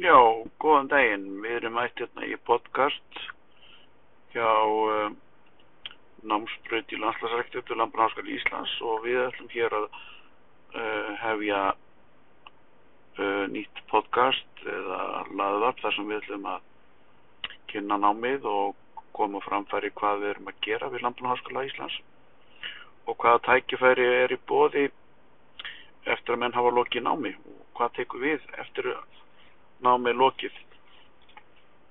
Já, góðan daginn. Við erum mætt hérna í podcast hjá uh, námsbraut í landslagsræktu til Landbúnaðarháskóla Íslands og við ætlum hér að uh, hefja uh, nýtt podcast eða laðvarp þar sem við ætlum að kynna námið og koma framfæri hvað við erum að gera við Landbúnaðarháskóla Íslands og hvaða tækifæri er í bóði eftir að menn hafa lokið námi? Og hvað tekur við eftir námi lokið